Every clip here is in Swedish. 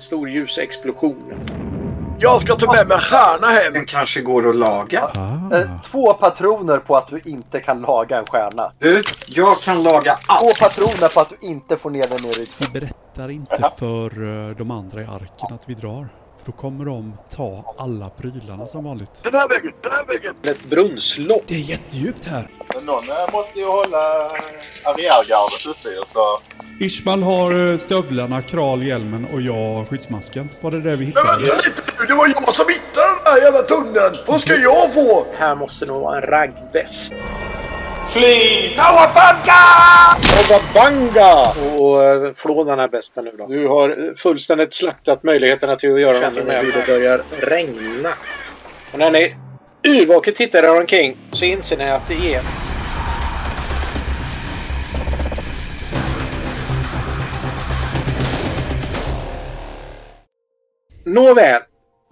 en stor ljusexplosion. Jag ska ta med mig stjärna hem. Den kanske går att laga. Ah. Eh, två patroner på att du inte kan laga en stjärna. Du, jag kan laga Två allt. patroner på att du inte får ner den i ryggsäcken. Vi berättar inte för eh, de andra i arken att vi drar. För då kommer de ta alla prylarna som vanligt. Den här vägen, den här vägen. Ett brunnslopp. Det är jättedjupt här. Men någon eh, måste ju hålla arriärgardet uppe ju, så... Ishmael har eh, stövlarna, Kral hjälmen och jag skyddsmasken. Var det det vi Men hittade? vänta lite nu, det var jag som hittade den här jävla tunneln. Vad ska jag få? Här måste nog vara en raggväst. Fly! Kawabanga! Och eh, flå den här västen nu då. Du har eh, fullständigt slaktat möjligheterna till att göra någonting med det börjar regna. Och när ni yrvaket tittar er omkring så inser ni att det är Nåväl.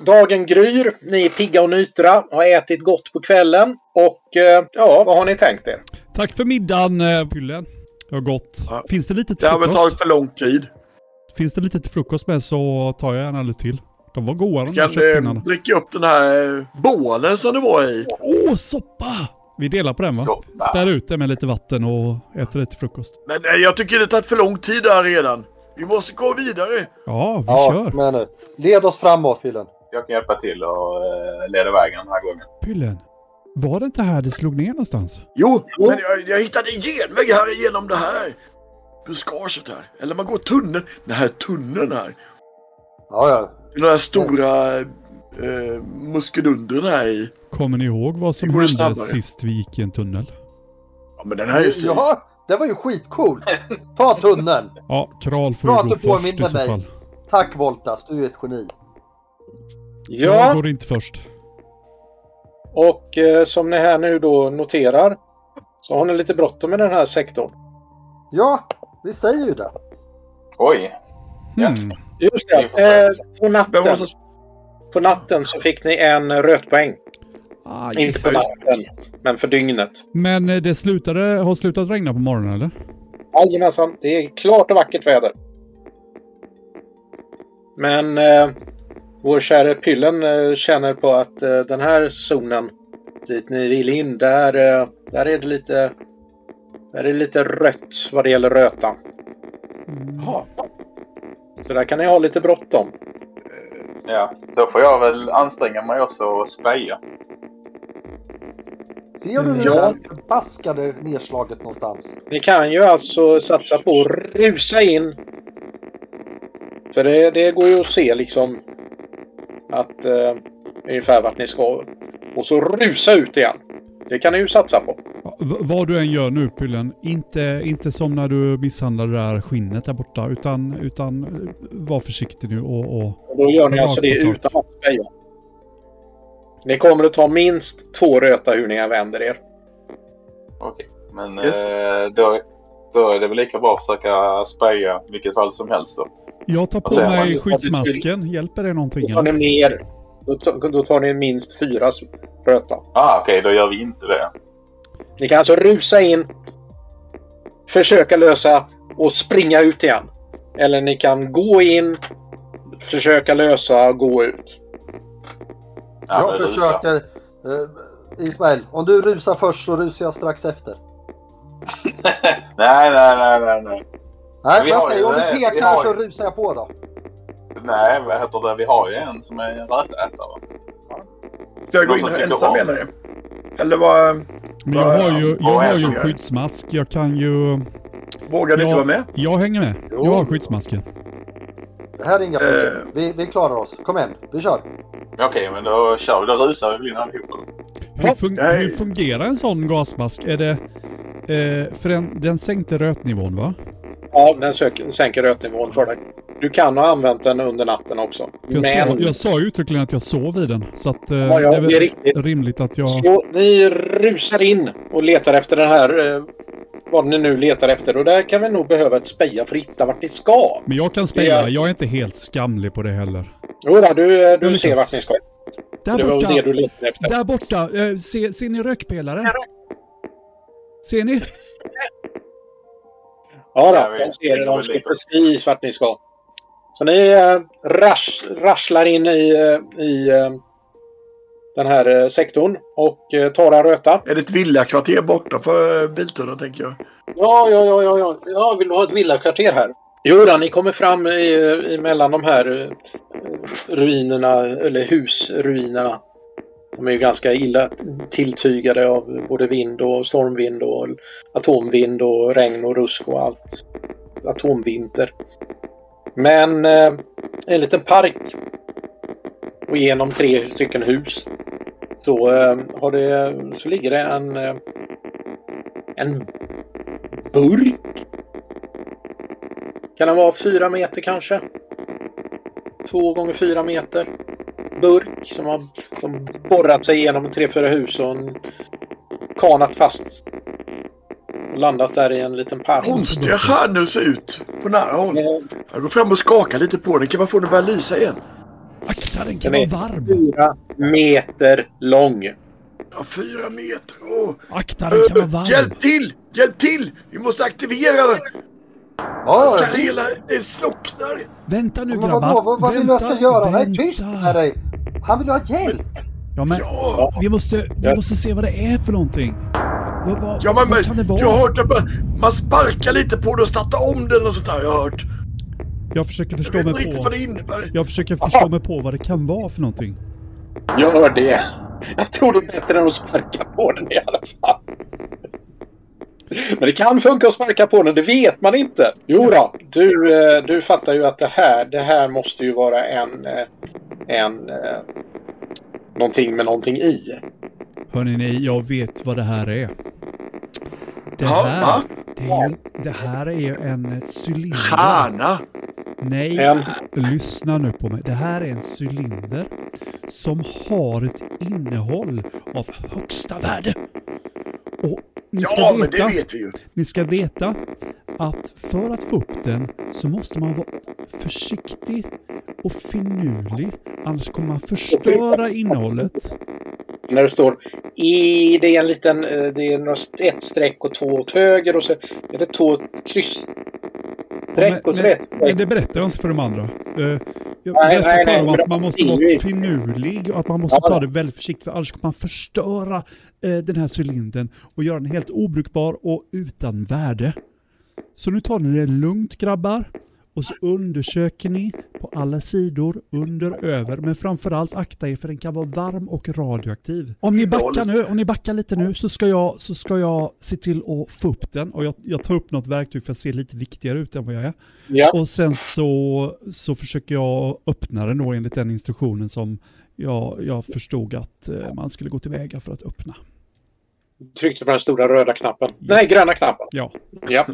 Dagen gryr. Ni är pigga och nytra. Har ätit gott på kvällen. Och eh, ja, vad har ni tänkt er? Tack för middagen, eh, Pyllen. Det var gott. Ja. Finns det lite till Det har väl frukost? tagit för lång tid. Finns det lite till frukost med så tar jag gärna lite till. De var goda de där Kan eh, köttpinnarna. dricka upp den här bålen som det var i. Åh, soppa! Vi delar på den va? Soppa. Spär ut det med lite vatten och äter till frukost. Men nej, jag tycker det tagit för lång tid där redan. Vi måste gå vidare. Ja, vi Ja, kör. men eh, led oss framåt, Pyllen. Jag kan hjälpa till och uh, leda vägen den här gången. Pyllen. Var det inte här det slog ner någonstans? Jo, men jag, jag hittade en genväg här igenom det här. Buskaget här. Eller man går tunneln. Den här tunneln här. Ja, ja. Den här stora eh, muskelundren här i. Kommer ni ihåg vad som hände snabbare. sist vi gick i en tunnel? Ja, men den här är ju Ja, det var ju skitcool. Ta tunneln. Ja, Kral får Bra ju gå att du först i så mig. fall. Tack Voltas, du är ett geni. Jag Ja, går inte först. och eh, som ni här nu då noterar så har ni lite bråttom med den här sektorn. Ja, vi säger ju det. Oj! Ja. Hmm. Just det. Eh, på, natten, på natten så fick ni en rötpoäng. Aj. Inte på natten, men för dygnet. Men eh, det slutade, har slutat regna på morgonen eller? Jajamensan, det är klart och vackert väder. Men eh, vår kära Pyllen eh, känner på att eh, den här zonen dit ni vill in, där, eh, där är det lite där är det lite rött vad det gäller röta. Jaha. Så där kan ni ha lite bråttom. Ja, då får jag väl anstränga mig också och speja. Ser du det Ja. där förbaskade nedslaget någonstans? Ni kan ju alltså satsa på att rusa in. För det, det går ju att se liksom att eh, ungefär vart ni ska. Och så rusa ut igen. Det kan ni ju satsa på. V- vad du än gör nu Pyllen, inte, inte som när du misshandlade det där skinnet där borta. Utan, utan eh, var försiktig nu och... och Och då gör ni alltså det utan att speja. Ni kommer att ta minst två röta hur ni än vänder er. Okej. Men Yes. eh, då, då är det väl lika bra att försöka speja vilket fall som helst då. jag tar på Alltså, mig man- skyddsmasken. Hjälper det någonting? Då tar ni mer. Då, då tar ni minst fyra röta. Ah, okej, då gör vi inte det. Ni kan alltså rusa in, försöka lösa och springa ut igen. Eller ni kan gå in, försöka lösa och gå ut. Ja, jag rusa. försöker... Eh, Ismail, om du rusar först så rusar jag strax efter. nej, nej, nej, nej, nej. Nej, Vi vänta, ju om du pekar har så rusar jag på då. Nej, vad heter det? Vi har ju en som är rötätare. Ska jag gå in här ensam menar du? Eller vad? Men jag har ju, jag har ju gör? skyddsmask. Jag kan ju... Vågar du Ja. inte vara med? Jag hänger med. Jag har skyddsmasken. Det här är inga problem. Eh. Vi, vi klarar oss. Kom igen, vi kör. Okej, men då kör vi. Då rusar vi in allihopa. Hur, fun Nej. hur fungerar en sån gasmask? Är det... Eh, för den, den sänkte rötnivån va? Ja, den sök- sänker rötnivån för dig. Du kan ha använt den under natten också. Jag, Men sa, jag sa ju uttryckligen att jag sov i den. Så att eh, Ja, ja, det är väl det är rimligt att jag... så ni rusar in och letar efter den här eh, vad ni nu letar efter. Och där kan vi nog behöva ett speja för att hitta vart ni ska. Men jag kan speja. Är- Jag är inte helt skamlig på det heller. Jo, då, du, du lyckas. ser vart ni ska. Där Det var borta! det du letade efter. Där borta! Eh, se, ser ni rökpelaren? Ser ni? Ja, Ja, då, de ser det. De ser precis vart ni ska. Så ni eh, rasch, rasslar in i, eh, i eh, den här eh, sektorn och eh, tar en röta. Är det ett villakvarter borta för eh, biltunneln tänker jag? Ja, ja, ja, ja, ja. ja vill du ha ett villakvarter här? Jo, då, ni kommer fram i, i mellan de här ruinerna, eller husruinerna. De är ju ganska illa tilltygade av både vind och stormvind och atomvind och regn och rusk och allt. Atomvinter. Men eh, en liten park och genom tre stycken hus så, eh, har det, så ligger det en, eh, en burk. Kan den vara fyra meter kanske? Två gånger fyra meter. Burk som har som borrat sig igenom tre, fyra hus och kanat fast. Och landat där i en liten park. Konstiga stjärnor ser ut på nära håll. Eh, Jag går fram och skakar lite på den. Kan man få den att börja lysa igen? Akta, den kan Den vara är varm. fyra meter lång. Ja, fyra meter. Åh. Akta, den kan vara varm. Hjälp till! Hjälp till! Vi måste aktivera den! Ja, Ska ja, hela... Det slocknar. Vänta nu men grabbar. vadå? Vad, vad vill du jag ska göra? Nej, vänta. tyst med dig! Han vill ha hjälp! Ja, men Ja! vi måste, vi Ja. måste se vad det är för någonting. Vad, vad, Ja men, vad kan det men vara? jag har hört att man, man sparkar lite på den och startar om den och sånt där. Jag har hört. Jag försöker Jag förstå inte mig på... vad det innebär. Jag försöker förstå mig på vad det kan vara för någonting. Gör det. Jag tror det är bättre än att sparka på den i alla fall. Men det kan funka att sparka på den, det vet man inte. Jo då, du, eh, du fattar ju att det här, det här måste ju vara en, eh, en eh, någonting med någonting i. Hörni ni, jag vet vad det här är. Det här, det, är, det här är en cylinder. Stjärna! Nej, En. lyssna nu på mig. Det här är en cylinder som har ett innehåll av högsta värde. Och ni ska, Ja, men veta, det vet vi ju. ni ska veta att för att få upp den så måste man vara försiktig och finurlig. Annars kommer man förstöra innehållet. När det står i, det är en liten, eh, det är ett streck och två åt höger och så är det två kryssstreck Men, och så men, det berättar jag inte för de andra. Eh, Jag Nej, berättar nej, för dem att man måste vara finurlig och att man måste Ja, ta det väldigt försiktigt för annars kommer man förstöra eh, den här cylindern och göra den helt obrukbar och utan värde. Så nu tar ni det lugnt grabbar och så undersöker ni på alla sidor, under, över, men framförallt akta er för den kan vara varm och radioaktiv. Om ni backar nu, om ni backar lite nu så ska jag, så ska jag se till att få upp den och jag, jag tar upp något verktyg för att se lite viktigare ut än vad jag är. Ja. Och sen så, så försöker jag öppna den då enligt den instruktionen som jag, jag förstod att eh, man skulle gå tillväga för att öppna. Tryckte på den stora röda knappen. Nej, gröna knappen. Ja, Ja.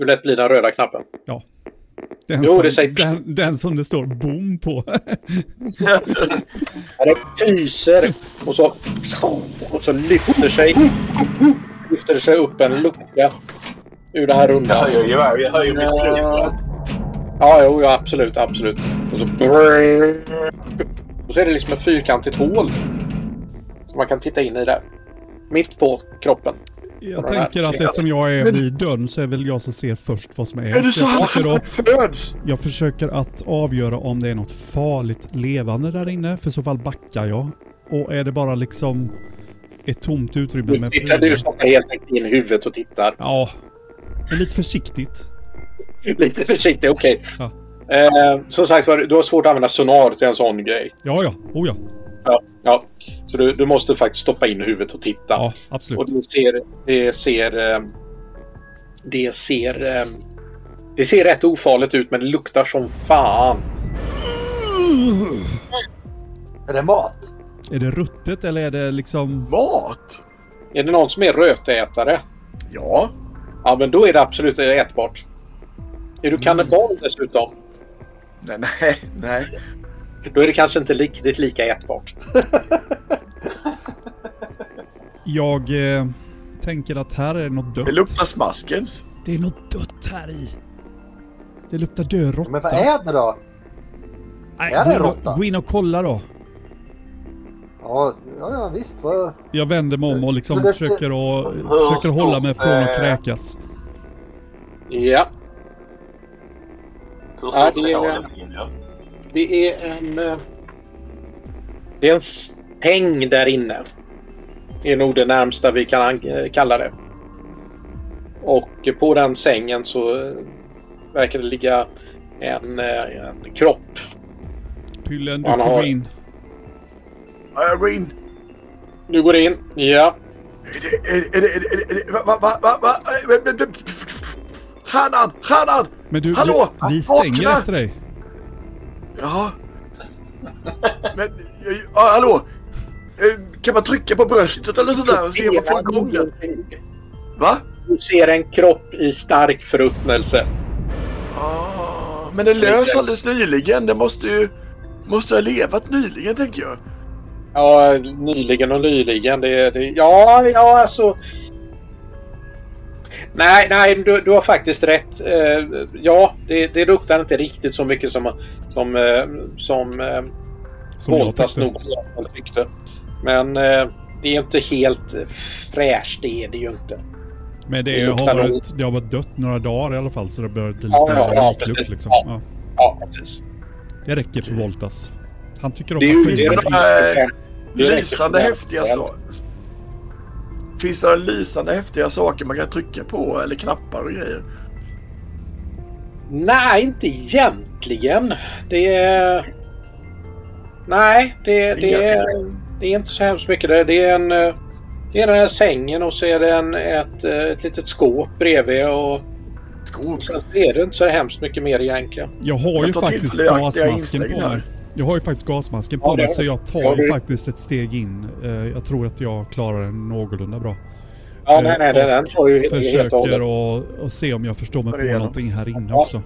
Du lät bli den röda knappen. den, Jo, som, det säger- den, den som det står boom på. Det pyser och så, och så lyfter sig lyfter sig upp en lucka ur det här Jag runda. höjer gevär. Jag höjer mitt slut. Ja, ja, jo, ja, absolut, absolut. Och så... Och så är det liksom ett fyrkantigt hål. Så man kan titta in i det. Mitt på kroppen. Jag tänker att eftersom jag är Men- vid dörren så är väl jag som ser först vad som är. Är det så att, föds? jag försöker att avgöra om det är något farligt levande där inne, för i så fall backar jag. Och är det bara liksom ett tomt utrymme med tittar, du stoppar helt enkelt in huvudet och tittar. Ja, men lite försiktigt. Lite försiktigt, okej. Ja. Eh, som sagt var, du har svårt att använda sonar till en sån grej. Ja, ja. Oh ja. Ja, ja. Så du, du måste faktiskt stoppa in huvudet och titta. Ja, absolut. Och det ser... Det ser... eh, Det ser... eh, Det ser rätt ofarligt ut men det luktar som fan. Är det mat? Är det ruttet eller är det liksom... Mat? Är det någon som är rötätare? Ja. Ja, men då är det absolut ätbart. Är du kannibal dessutom? Nej, nej, nej. Då är det kanske inte riktigt lika ätbart. Jag eh, tänker att här är det något dött. Det luktar smaskens. Det är något dött här i. Det luktar död råtta. Men vad är det då? Nej, är gå det in och- råtta? Gå in och kolla då. Ja, ja, ja visst. Vad... Jag vänder mig om och liksom det ser- försöker, att, försöker hålla mig från att Eh. kräkas. Ja. Hur Ja, det är? Det är en... eh, Det är en säng där inne. Det är nog det närmsta vi kan eh, kalla det. Och på den sängen så eh, verkar det ligga en, en kropp. Pyllen, du får har- gå in. Ja, jag går in. Du går in. Ja. Stjärnan! Stjärnan! Men du, Hallå! vi, stänger efter dig. Jaha. Men... Ja, hallå? Eh, Kan man trycka på bröstet eller sådär och se om man får igång den? Va? Du ser en kropp i stark förruttnelse. Ah, men den lös alldeles nyligen. Den måste ju... Måste ha levat nyligen, tänker jag. Ja, nyligen och nyligen. Det, det, ja, ja, alltså... Nej, nej, du, du har faktiskt rätt. Eh, ja, det, det luktar inte riktigt så mycket som, som, eh, som eh, Som Voltas tyckte. nog tyckte. Men eh, det är inte helt fräscht, det är det ju inte. Men det, det har varit, det har varit dött några dagar i alla fall så det börjar bli lite Ja, ja, precis. liksom. Ja. Ja. Ja, precis. Det räcker för Voltas. Han tycker om Det är ju att det är de här- Lysande häftiga det. Finns det några lysande häftiga saker man kan trycka på eller knappar och grejer? Nej, inte egentligen. Det är... Nej, det, det, är, det är inte så hemskt mycket. Det Det är en... Det är den här sängen och så är det en, ett, ett litet skåp bredvid och Skåp. sen så är det inte så hemskt mycket mer egentligen. Jag har ju Jag faktiskt gasmasken på här. mig. Jag har ju faktiskt gasmasken på Ja, det mig så jag tar Ja, ju du- faktiskt ett steg in. Eh, Jag tror att jag klarar den någorlunda bra. Ja, Eh, nej, nej, den, den tar ju helt och Försöker att se om jag förstår mig på igenom. någonting här inne Ja. också.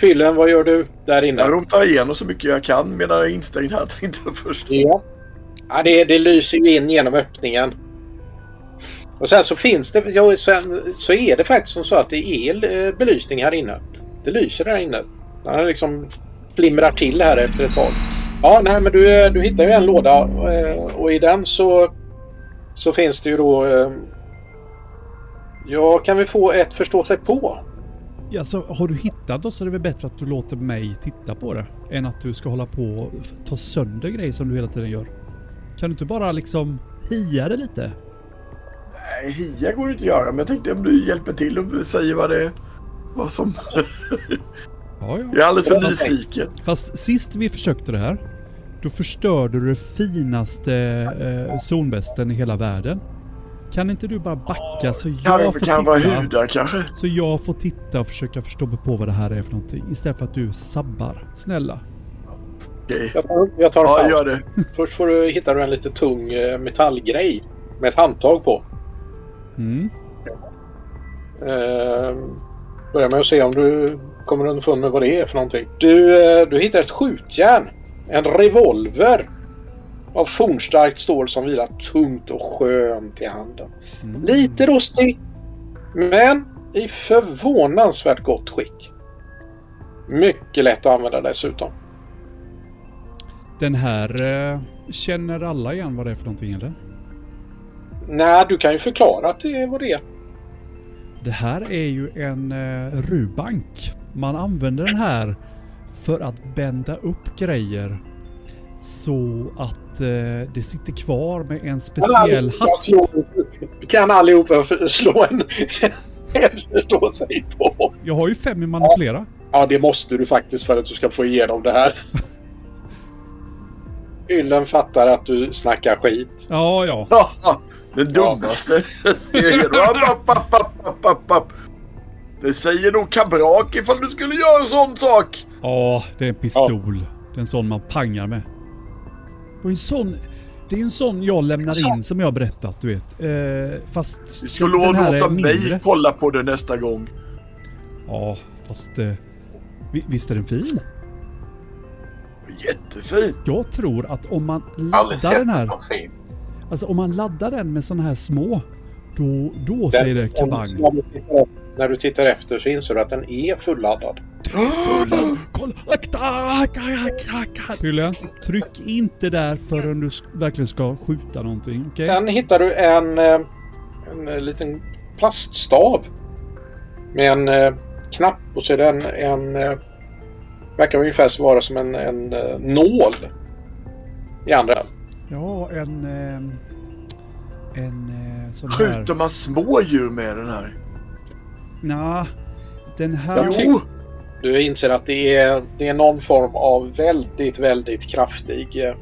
Fyllen, vad gör du där inne? Jag rotar igenom så mycket jag kan medan jag är instängd här tänkte jag först. Ja. ja det, det lyser ju in genom öppningen. Och sen så finns det, ja, sen så är det faktiskt som så att det är eh, belysning här inne. Det lyser där inne. Det liksom flimrar till här efter ett tag. Ja, nej men du, eh, du hittar ju en låda eh, och i den så, så finns det ju då... eh, Ja, kan vi få ett förstå sig på? Ja, så har du hittat då så är det väl bättre att du låter mig titta på det. Än att du ska hålla på och ta sönder grejer som du hela tiden gör. Kan du inte bara liksom hia det lite? Nej, hia går ju inte att göra men jag tänkte om du hjälper till och säger vad det är. Vad som... Ja, ja. Jag är alldeles för nyfiken. Fast sist vi försökte det här, då förstörde du det finaste eh, zonvästen i hela världen. Kan inte du bara backa så jag Kan, får kan vara titta? hudar kanske? Så jag får titta och försöka förstå mig på vad det här är för någonting. Istället för att du sabbar. Snälla. Okej. Jag tar, jag tar en Ja, gör det. Först får du, hittar du en lite tung eh, metallgrej med ett handtag på. Mm. Eh, börja med att se om du kommer underfund med vad det är för någonting. Du, eh, du hittar ett skjutjärn. En revolver. Av fornstarkt stål som vilar tungt och skönt i handen. Mm. Lite rostig. Men i förvånansvärt gott skick. Mycket lätt att använda dessutom. Den här eh, känner alla igen vad det är för någonting eller? Nej, du kan ju förklara att det är vad det är. Det här är ju en eh, rubank. Man använder den här för att bända upp grejer så att eh, det sitter kvar med en speciell hasp. Kan allihopa slå en... en förstå sig på. Jag har ju fem i manipulera. Ja, det måste du faktiskt för att du ska få igenom det här. Yllen fattar att du snackar skit. Ja, ja. Den dummaste. App, app. Det säger nog Kabrak ifall du skulle göra en sån sak. Ja, det är en pistol. Det är en sån man pangar med. Och en sån... Det är en sån jag lämnar in som jag har berättat, du vet. Eh, fast Du skulle den är låta mig mindre. kolla på det nästa gång. Ja, fast... Eh, vi- visst är den fin? Jättefin. Jag tror att om man Aldrig laddar sett den här... något fint. Alltså om man laddar den med såna här små, då, då säger det Den- kabang. När du, tittar, när du tittar efter så inser du att den är fulladdad. Kolla! Akta! Pyllen, tryck inte där förrän du verkligen ska skjuta någonting, okej? Sen hittar du en, eh, en eh, liten plaststav. Med en eh, knapp och så är det en, en, Verkar ungefär vara som en, en nål i andra. Ja, en... Eh, en eh, sån här... Skjuter man små djur med den här? Nja, den här... Jo! Du inser att det är, det är någon form av väldigt, väldigt kraftig eh,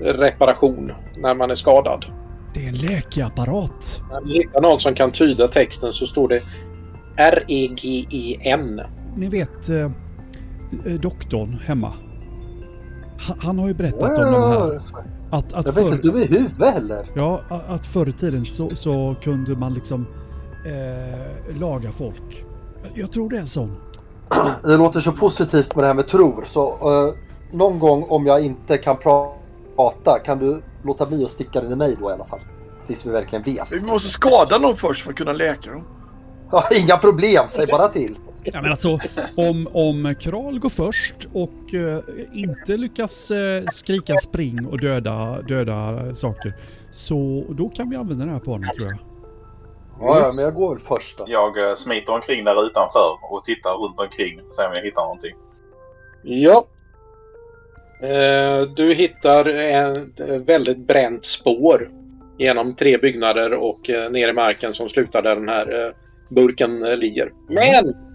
reparation när man är skadad. Det är en läkeapparat. När du hittar någon som kan tyda texten så står det R-E-G-E-N. Ni vet eh, doktorn hemma. Han, han har ju berättat om de här. Att, att Jag vet förr, inte, du är i huvudet heller. ja, att förr i tiden så, så kunde man liksom eh, laga folk. Jag tror det är en sån. Det låter så positivt med det här med tror. Så eh, någon gång om jag inte kan prata kan du låta bli att sticka den i mig då i alla fall. Tills vi verkligen vet. Vi måste skada någon först för att kunna läka dem. Ja, inga problem, säg bara till. Ja, men alltså, om, om Kral går först och eh, inte lyckas eh, skrika spring och döda, döda saker. Så då kan vi använda det här på honom tror jag. Ja, ja, men jag går först då. Jag eh, smiter omkring där utanför och tittar runt omkring. Ser om jag hittar någonting. Ja. Eh, du hittar ett eh, väldigt bränt spår genom tre byggnader och eh, ner i marken som slutar där den här eh, burken eh, ligger. Men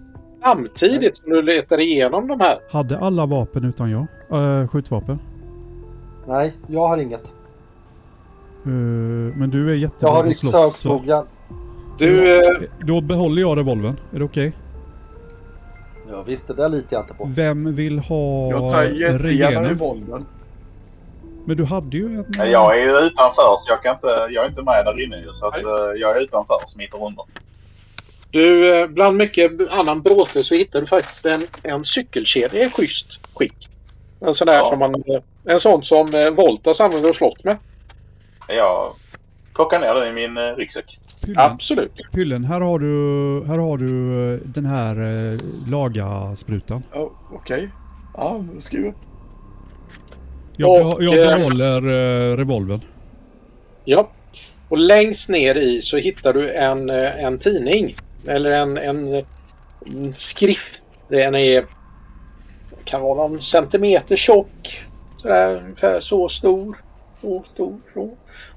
samtidigt som du letar igenom de här Hade alla vapen utan jag? Uh, skjutvapen? Nej, jag har inget. Eh, men du är Jag jättebra har på att yxa och slåss. så- knogjärn. Du, eh, Då behåller jag revolvern. Är det okej? Ja visst, det där litar jag inte på. Vem vill ha Jag tar jättegärna regenen? revolvern. Men du hade ju en... Jag är ju utanför så jag, kan inte, jag är inte med där inne ju. Så att, jag är utanför och smiter undan. Du, eh, bland mycket annan bråte så hittar du faktiskt en, en cykelkedja i schysst skick. En sån där Ja. som man... eh, En sån som eh, Voltas använder och slåss med. Jag plockar ner den i min eh, ryggsäck. Pyllen, Absolut. Pyllen, här har du, här har du den här eh, laga-sprutan. Ja, Okej. Ja, skriv upp. Jag, Och, jag eh, behåller eh, revolvern. Ja. Och längst ner i så hittar du en, en tidning. Eller en, en, en skrift. Den är kan vara någon centimeter tjock. Sådär ungefär så stor. Så stor. Så.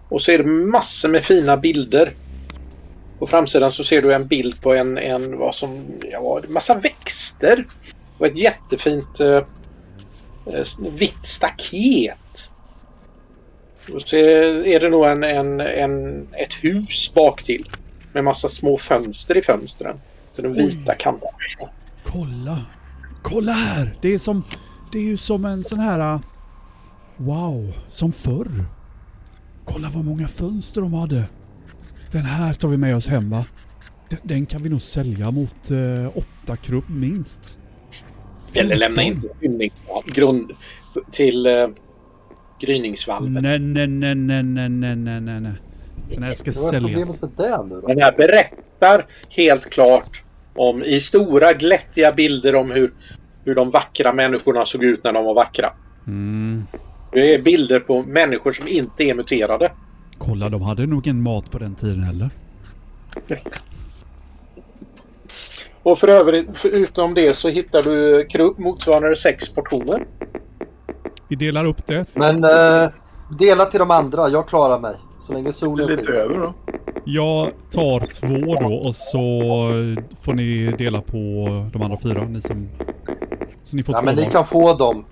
Och så är det massor med fina bilder. På framsidan så ser du en bild på en, en vad som, ja, massa växter. Och ett jättefint eh, eh vitt staket. Och så är det nog en, en, en, ett hus bak till med massa små fönster i fönstren. Så de vita Oj. kanterna. Kolla! Kolla här! Det är som... Det är ju som en sån här... Ah, wow, som förr. Kolla vad många fönster de hade. Den här tar vi med oss hem va? Den, den kan vi nog sälja mot eh, åtta krupp minst. Eller lämna in till grund, till eh, gryningsvalvet. Nej, nej, nej, nej, nej, nej, nej, nej. Den här ska säljas. Den här berättar helt klart om i stora glättiga bilder om hur, hur de vackra människorna såg ut när de var vackra. Mm. Det är bilder på människor som inte är muterade. Kolla, de hade nog ingen mat på den tiden heller. Och för övrigt, förutom det så hittar du krubb motsvarande sex portioner. Vi delar upp det. Men eh, dela till de andra, jag klarar mig. Så länge Det är solen lite skiner. över då. Jag tar två då och så får ni dela på de andra fyra. Ni som... Så ni får Ja två men ni var. kan få dem.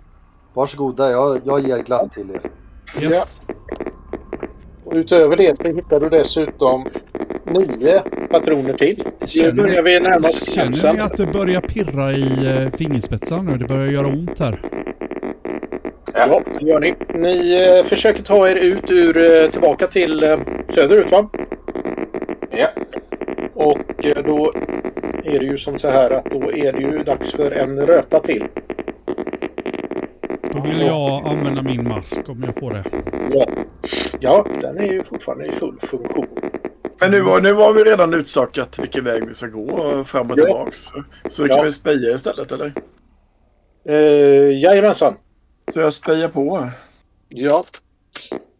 Varsågoda, jag, jag ger glatt till er. Yes. Och utöver det så hittar du dessutom nio patroner till. Nu Känner börjar vi närma oss Känner ni att det börjar pirra i eh, fingerspetsarna nu? Det börjar göra ont här. Ja, det gör ni. Ni eh, försöker ta er ut ur, eh, tillbaka till eh, söderut va? Ja. Och eh, då är det ju som så här att då är det ju dags för en röta till. Då vill jag använda min mask om jag får det. Ja, ja den är ju fortfarande i full funktion. Men nu, var- nu har vi redan utsakat vilken väg vi ska gå fram och Ja. tillbaks. Så, så vi Ja. kan väl speja istället eller? Uh, jajamensan. Så jag spejar på. Ja.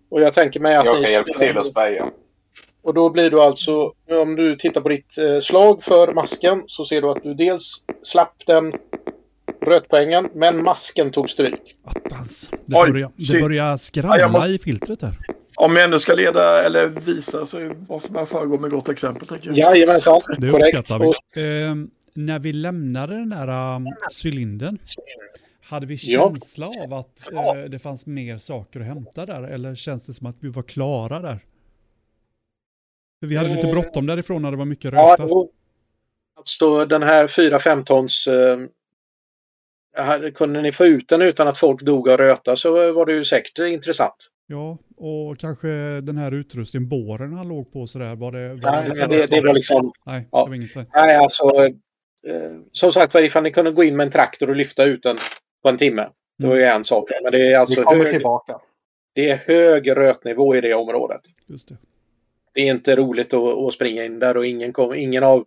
Och jag tänker mig att Jag ni kan hjälpa till att speja. Och då blir du alltså, om du tittar på ditt eh, slag för masken så ser du att du dels slapp den rötpoängen, men masken tog stryk. Attans. Det Oj, börjar, det börjar skramla Ja, jag måste- i filtret där. Om jag ändå ska leda eller visa så måste man föregå med gott exempel. Tänker jag. Jajamensan, Det korrekt. uppskattar vi. Och, Ehm, när vi lämnade den där um, cylindern, hade vi Ja. känsla av att eh, det fanns mer saker att hämta där? Eller känns det som att vi var klara där? För vi hade lite Eh, bråttom därifrån när det var mycket ja, röta. och, alltså den här 4-5 tons eh, här, kunde ni få ut den utan att folk dog av röta så var det ju säkert intressant. Ja, och kanske den här utrustningen, båren han låg på sådär, var det... Var Nej, för det, det var liksom Nej, ja. det var inget. Nej, alltså. Eh, som sagt var, ifall ni kunde gå in med en traktor och lyfta ut den på en timme. Det var ju en sak. Men det är Vi alltså kommer hög, tillbaka. det är hög rötnivå i det området. Just det. Det är inte roligt att, att springa in där och ingen, kom, ingen av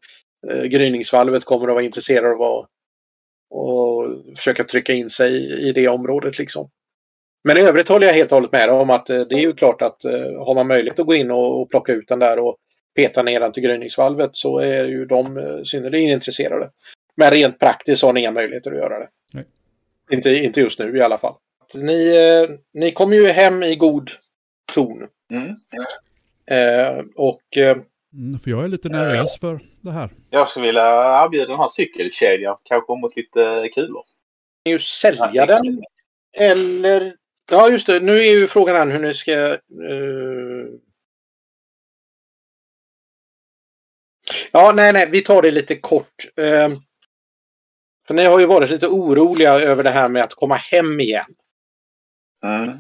eh, gryningsvalvet kommer att vara intresserad av att och försöka trycka in sig i, i det området. Liksom. Men i övrigt håller jag helt och hållet med om att eh, det är ju klart att eh, har man möjlighet att gå in och, och plocka ut den där och peta ner den till gryningsvalvet så är ju de eh, synnerligen intresserade. Men rent praktiskt har ni inga möjligheter att göra det. Inte, inte just nu i alla fall. Ni, eh, ni kommer ju hem i god ton. Mm. Eh, och eh, Mm, för jag är lite nervös för det här. Jag skulle vilja erbjuda den här cykelkedjan. Kanske mot lite kulor. ni ju sälja den. Eller... Ja, just det. Nu är ju frågan här hur ni ska... eh, Ja, nej, nej. Vi tar det lite kort. För ni har ju varit lite oroliga över det här med att komma hem igen. Mm.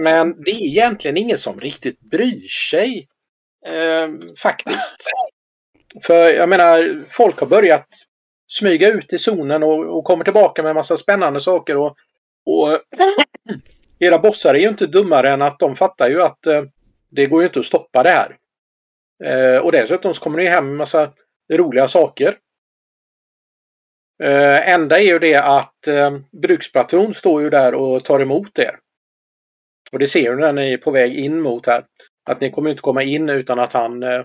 Men det är egentligen ingen som riktigt bryr sig. Eh, faktiskt. För jag menar, folk har börjat smyga ut i zonen och, och kommer tillbaka med en massa spännande saker. Och, och era bossar är ju inte dummare än att de fattar ju att eh, det går ju inte att stoppa det här. Eh, och dessutom så kommer ju hem en massa roliga saker. Eh, enda är ju det att eh, bruksplatron står ju där och tar emot er. Och det ser du när ni är på väg in mot här. Att ni kommer inte komma in utan att han eh,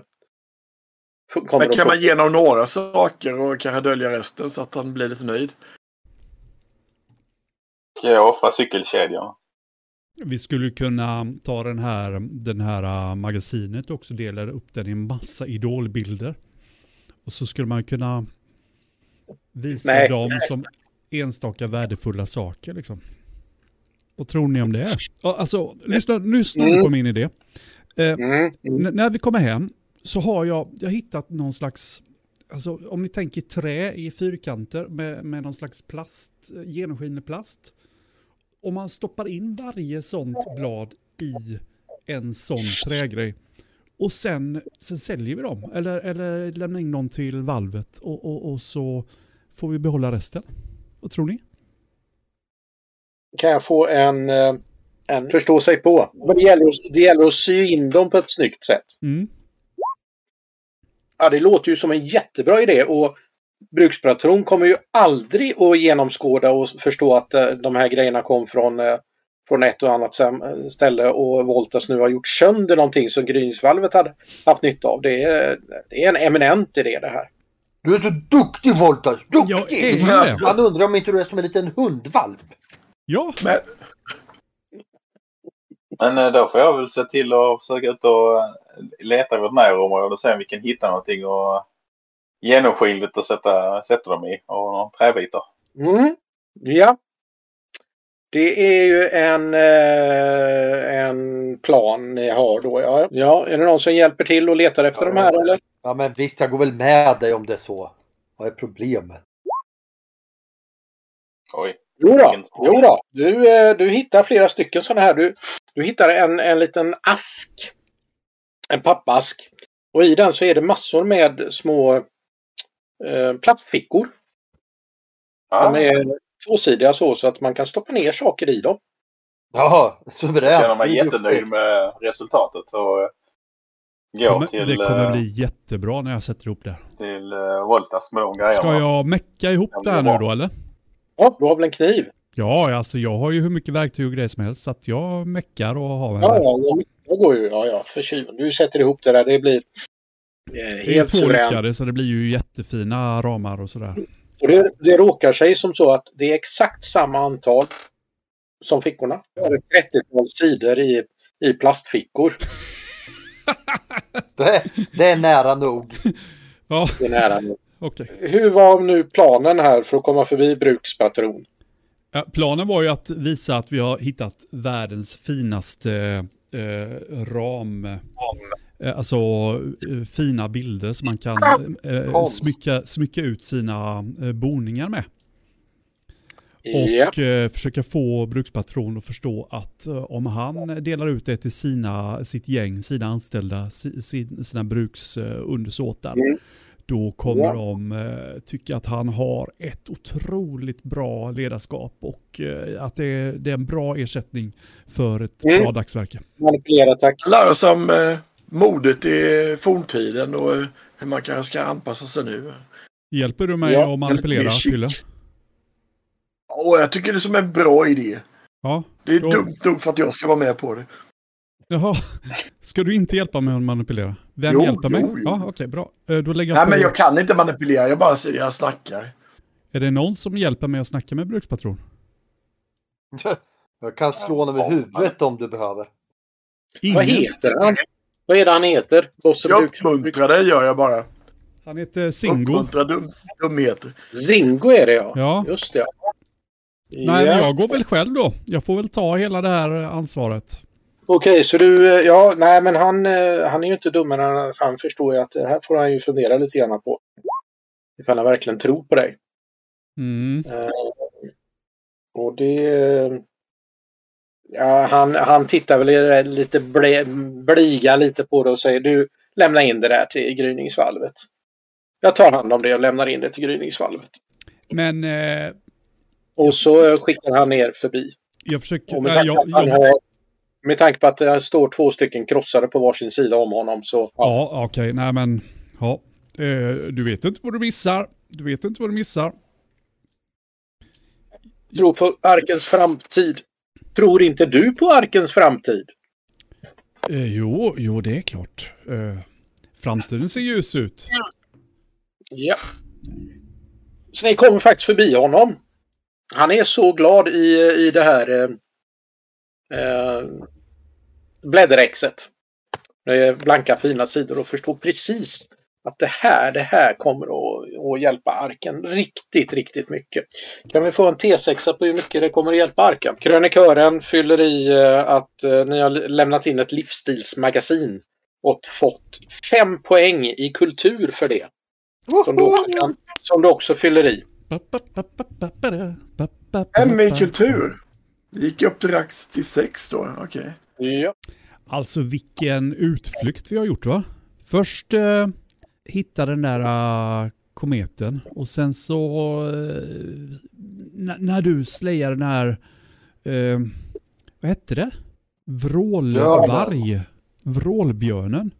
kommer Men kan få... man ge honom några saker och kanske dölja resten så att han blir lite nöjd? Ska jag offra cykelkedjan? Vi skulle kunna ta den här, den här äh, magasinet och också dela upp den i en massa idolbilder. Och så skulle man kunna visa Nej. dem som enstaka värdefulla saker. Liksom. Vad tror ni om det? Alltså, lyssna, lyssna nu Mm. på min idé. Eh, Mm, mm. När vi kommer hem så har jag, jag hittat någon slags, alltså om ni tänker trä i fyrkanter med, med någon slags plast, genomskinlig plast. Om man stoppar in varje sånt blad i en sån trägrej och sen, sen säljer vi dem eller, eller lämnar in dem till valvet och, och, och så får vi behålla resten. Vad tror ni? Kan jag få en, eh, en förstå sig på? Men det gäller, att- det gäller att sy in dem på ett snyggt sätt. Mm. Ja, det låter ju som en jättebra idé och bruksplatron kommer ju aldrig att genomskåda och förstå att eh, de här grejerna kom från, eh, från ett och annat ställe och Voltas nu har gjort sönder någonting som gryningsvalvet hade haft nytta av. Det är, det är en eminent idé det här. Du är så duktig Voltas! Duktig! Jag är. Man undrar om inte du är som en liten hundvalp. Ja, Men Men eh, då får jag väl se till att försöka ut och eh, leta i vårt närområde och se om vi kan hitta någonting och genomskinligt att sätta, sätta dem i och några träbitar. Mm. Ja. Det är ju en, eh, en plan ni har då. Ja. ja, är det någon som hjälper till och letar efter de här eller? Ja men visst, jag går väl med dig om det är så. Vad är problemet? Oj. Jo då, jo då. Du, eh, du hittar flera stycken sådana här. Du, du hittar en, en liten ask. En pappask. Och i den så är det massor med små eh, plastfickor. Ja, De är tvåsidiga så, så att man kan stoppa ner saker i dem. Jag suveränt. känner mig jättenöjd med resultatet. Och eh, gå kommer, till, det kommer eh, bli jättebra när jag sätter ihop det. till eh, Voltas med de grejerna. Ska jag mecka ihop det här nu då eller? Ja, du har väl en kniv? Ja, alltså jag har ju hur mycket verktyg och grejer som helst så att jag meckar och har Ja, ja, ja, det går ju. Ja, ja, för tjuven. Du sätter ihop det där. Det blir eh, Det är helt två lyckade så det blir ju jättefina ramar och sådär. Och det, det råkar sig som så att det är exakt samma antal som fickorna. Det är ett 30-tal sidor i, i plastfickor. Det, är- det är nära nog. Ja, Det är nära nu. okej. Hur var nu planen här för att komma förbi brukspatron? Ja, planen var ju att visa att vi har hittat världens finaste eh, ram. Eh, alltså eh, fina bilder som man kan eh, Konst. smycka, smycka ut sina eh, boningar med. Och Ja. eh, försöka få brukspatron att förstå att eh, om han delar ut det till sina, sitt gäng, sina anställda, si, sin, sina bruksundersåtar, Mm. då kommer Ja. de eh, tycka att han har ett otroligt bra ledarskap och eh, att det är, det är en bra ersättning för ett Mm. bra dagsverke. Manipulera, tack. Lära sig om eh, modet i forntiden och hur man kanske ska anpassa sig nu. Hjälper du mig Ja, att manipulera. Pylle? Och jag tycker det är som en bra idé. Ja. Det är Jo. dumt nog för att jag ska vara med på det. Jaha, ska du inte hjälpa mig att manipulera? Vem Jo, hjälper mig? jo, jo. Ja, okej, bra. Eh, Då lägger jag Nej på... men jag kan inte manipulera, jag bara säger jag snackar. Är det någon som hjälper mig att snacka med brukspatron? Jag kan slå honom i huvudet om du behöver. Vad heter han? Vad är det han heter? Bosse Jag uppmuntrar dig gör jag bara. Han heter Singo. Uppmuntrar dum, dumheter. Zingo är det ja. Ja. Just det. Ja. Nej, men Ja. jag går väl själv då. Jag får väl ta hela det här ansvaret. Okej, så du... eh, Ja, nej men han, eh, han är ju inte dummare än att han förstår ju att det här får han ju fundera lite grann på. Ifall han verkligen tror på dig. Mm. Eh, och det... Ja, han, han tittar väl lite ble, bliga lite på det och säger du lämna in det där till gryningsvalvet. Jag tar hand om det och lämnar in det till gryningsvalvet. Men eh, Och så skickar han ner förbi. jag försöker... Och med, nej, tanke jag, på att han jag, har, med tanke på att det står två stycken krossade på varsin sida om honom så... Ja. ja, okej. Nej, men... Ja. Eh, du vet inte vad du missar. Du vet inte vad du missar. Tror på arkens framtid. Tror inte du på arkens framtid? Eh, jo, jo, det är klart. Eh, framtiden ser ljus ut. Ja. Så ni kommer faktiskt förbi honom. Han är så glad i, i det här eh, eh, blädderexet. Det är blanka fina sidor och förstår precis att det här, det här kommer att, att hjälpa arken riktigt, riktigt mycket. Kan vi få en T6 på hur mycket det kommer att hjälpa arken? Krönikören fyller i eh, att eh, ni har lämnat in ett livsstilsmagasin och fått fem poäng i kultur för det. Som du också, kan, som du också fyller i. M i kultur. Det gick upp direkt till sex då, okej. Ja. Alltså vilken utflykt vi har gjort va? Först eh, hitta den där eh, kometen och sen så eh, när, du slayar den här, eh, vad hette det? Vrålvarg? Vrålbjörnen?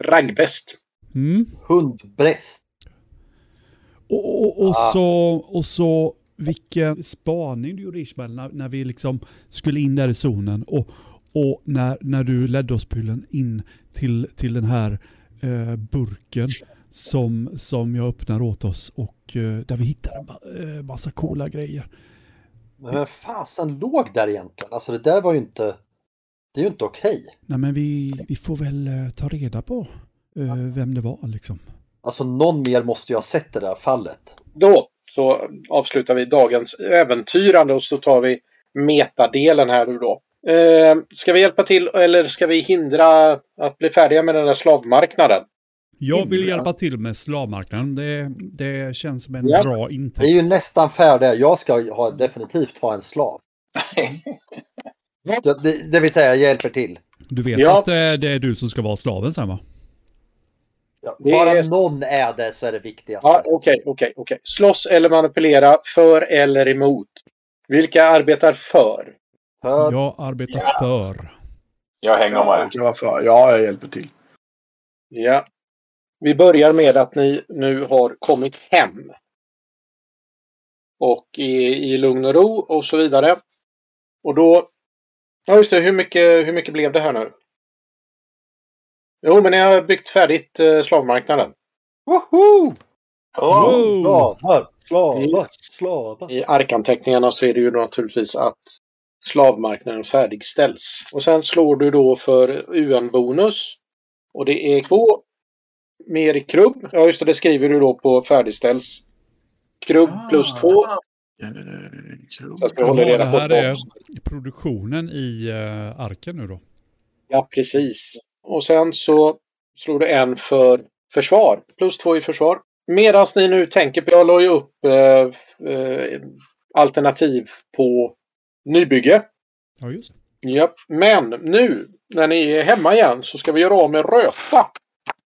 Raggbäst. Mm. Hundbräst. Och, och, och, Ah. så, och så vilken spaning du gjorde Ismail när, när vi liksom skulle in där i zonen och, och när, när du ledde oss Pyllen in till, till den här eh, burken som, som jag öppnar åt oss och eh, där vi hittade en ma- eh, massa coola grejer. Men vem fasen låg där egentligen? Alltså det där var ju inte... Det är ju inte okej. Nej men vi, vi får väl eh, ta reda på eh, vem det var liksom. Alltså någon mer måste ju ha sett det där fallet. Då så avslutar vi dagens äventyrande och så tar vi metadelen här nu då. Eh, ska vi hjälpa till eller ska vi hindra att bli färdiga med den där slavmarknaden? Jag vill Hindra. hjälpa till med slavmarknaden. Det, det känns som en Ja. bra Det är ju intäkt. nästan färdiga. Jag ska ha, definitivt ha en slav. Det, det, det vill säga, jag hjälper till. Du vet Ja. att eh, det är du som ska vara slaven sen va? Ja, Det bara är- någon är det så är det viktigaste. Ja, okej, okej, okej. Slåss eller manipulera, för eller emot. Vilka arbetar för? För Jag arbetar för. Jag hänger Ja, med. vara för. ja, jag hjälper till. Ja. Vi börjar med att ni nu har kommit hem. Och i, i lugn och ro och så vidare. Och då... Ja just det, hur mycket, hur mycket blev det här nu? Jo, men ni har byggt färdigt eh, slavmarknaden. Woho! Oh. Slavar, slavar, Yes. slavar. I arkanteckningarna så är det ju naturligtvis att slavmarknaden färdigställs. Och sen slår du då för UN-bonus. Och det är två mer i krubb. Ja just det, det skriver du då på färdigställs. Krubb plus två. Så att vi håller reda det på här är produktionen i uh, arken nu då. Ja, precis. Och sen så slår du en för försvar. Plus två i försvar. Medan ni nu tänker på, jag la ju upp eh, eh, alternativ på nybygge. Ja, just det. Japp. Men nu när ni är hemma igen så ska vi göra av med röta.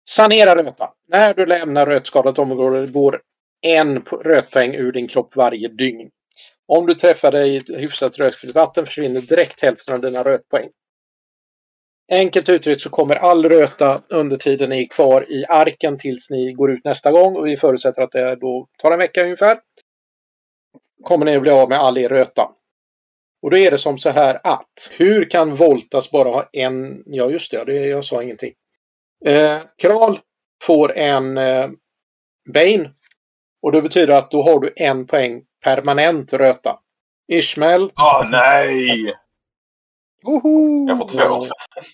Sanera röta. När du lämnar rötskadat område går en rötpoäng ur din kropp varje dygn. Om du träffar dig i ett hyfsat rötfritt vatten försvinner direkt hälften av dina rötpoäng. Enkelt uttryckt så kommer all röta under tiden ni är kvar i arken tills ni går ut nästa gång och vi förutsätter att det då tar en vecka ungefär. Kommer ni att bli av med all er röta. Och då är det som så här att hur kan Voltas bara ha en... Ja just det, det jag sa ingenting. Eh, Kral får en eh, Bane. Och det betyder att då har du en poäng permanent röta. Ishmael Åh nej! Woho! Jag får två.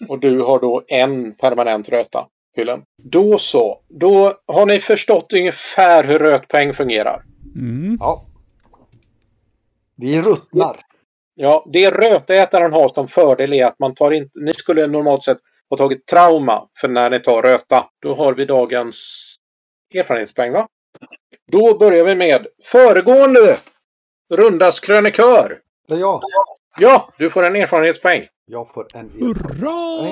och du har då en permanent röta. Hyllen. Då så. Då har ni förstått ungefär hur rötpoäng fungerar. Mm. Ja. Vi ruttnar. Ja, det rötätaren har som fördel är att man tar inte... Ni skulle normalt sett ha tagit trauma för när ni tar röta. Då har vi dagens erfarenhetspoäng, va? Då börjar vi med föregående rundas krönikör. Det är jag. Ja, du får en erfarenhetspoäng. Jag får en Hurra!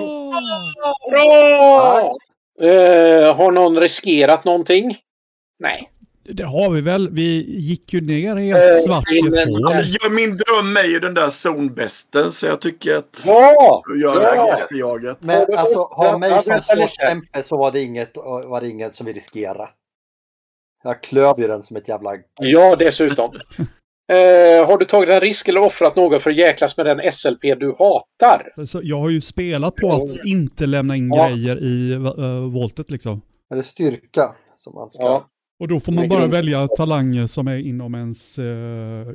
Bra! Eh, har någon riskerat någonting? Nej. Det har vi väl. Vi gick ju ner helt Eh, svart i men-. Alltså, jag, min dröm är ju den där zonbästen så jag tycker att Ja! göra Ja. efterjaget. Men Ja, alltså, ja, ha mig som slåsskämpe så var det inget, var det inget som vi riskerade. Jag klöv ju den som ett jävla... Ja, dessutom. Eh, har du tagit en risk eller offrat något för att jäklas med den SLP du hatar? Så jag har ju spelat på att inte lämna in Ja. grejer i uh, voltet liksom. Är det styrka som man ska... Ja. Och då får man bara grund- välja talanger som är inom ens eh,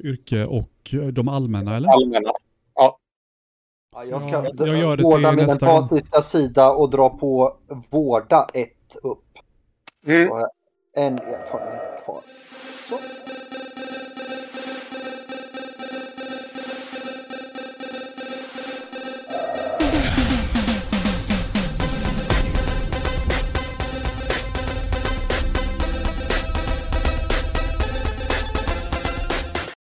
yrke och eh, de allmänna eller? Allmänna. Ja, jag ska Ja, jag gör det till vårda min nästa gång. empatiska sida och dra på vårda ett upp. Mm. En erfarenhet.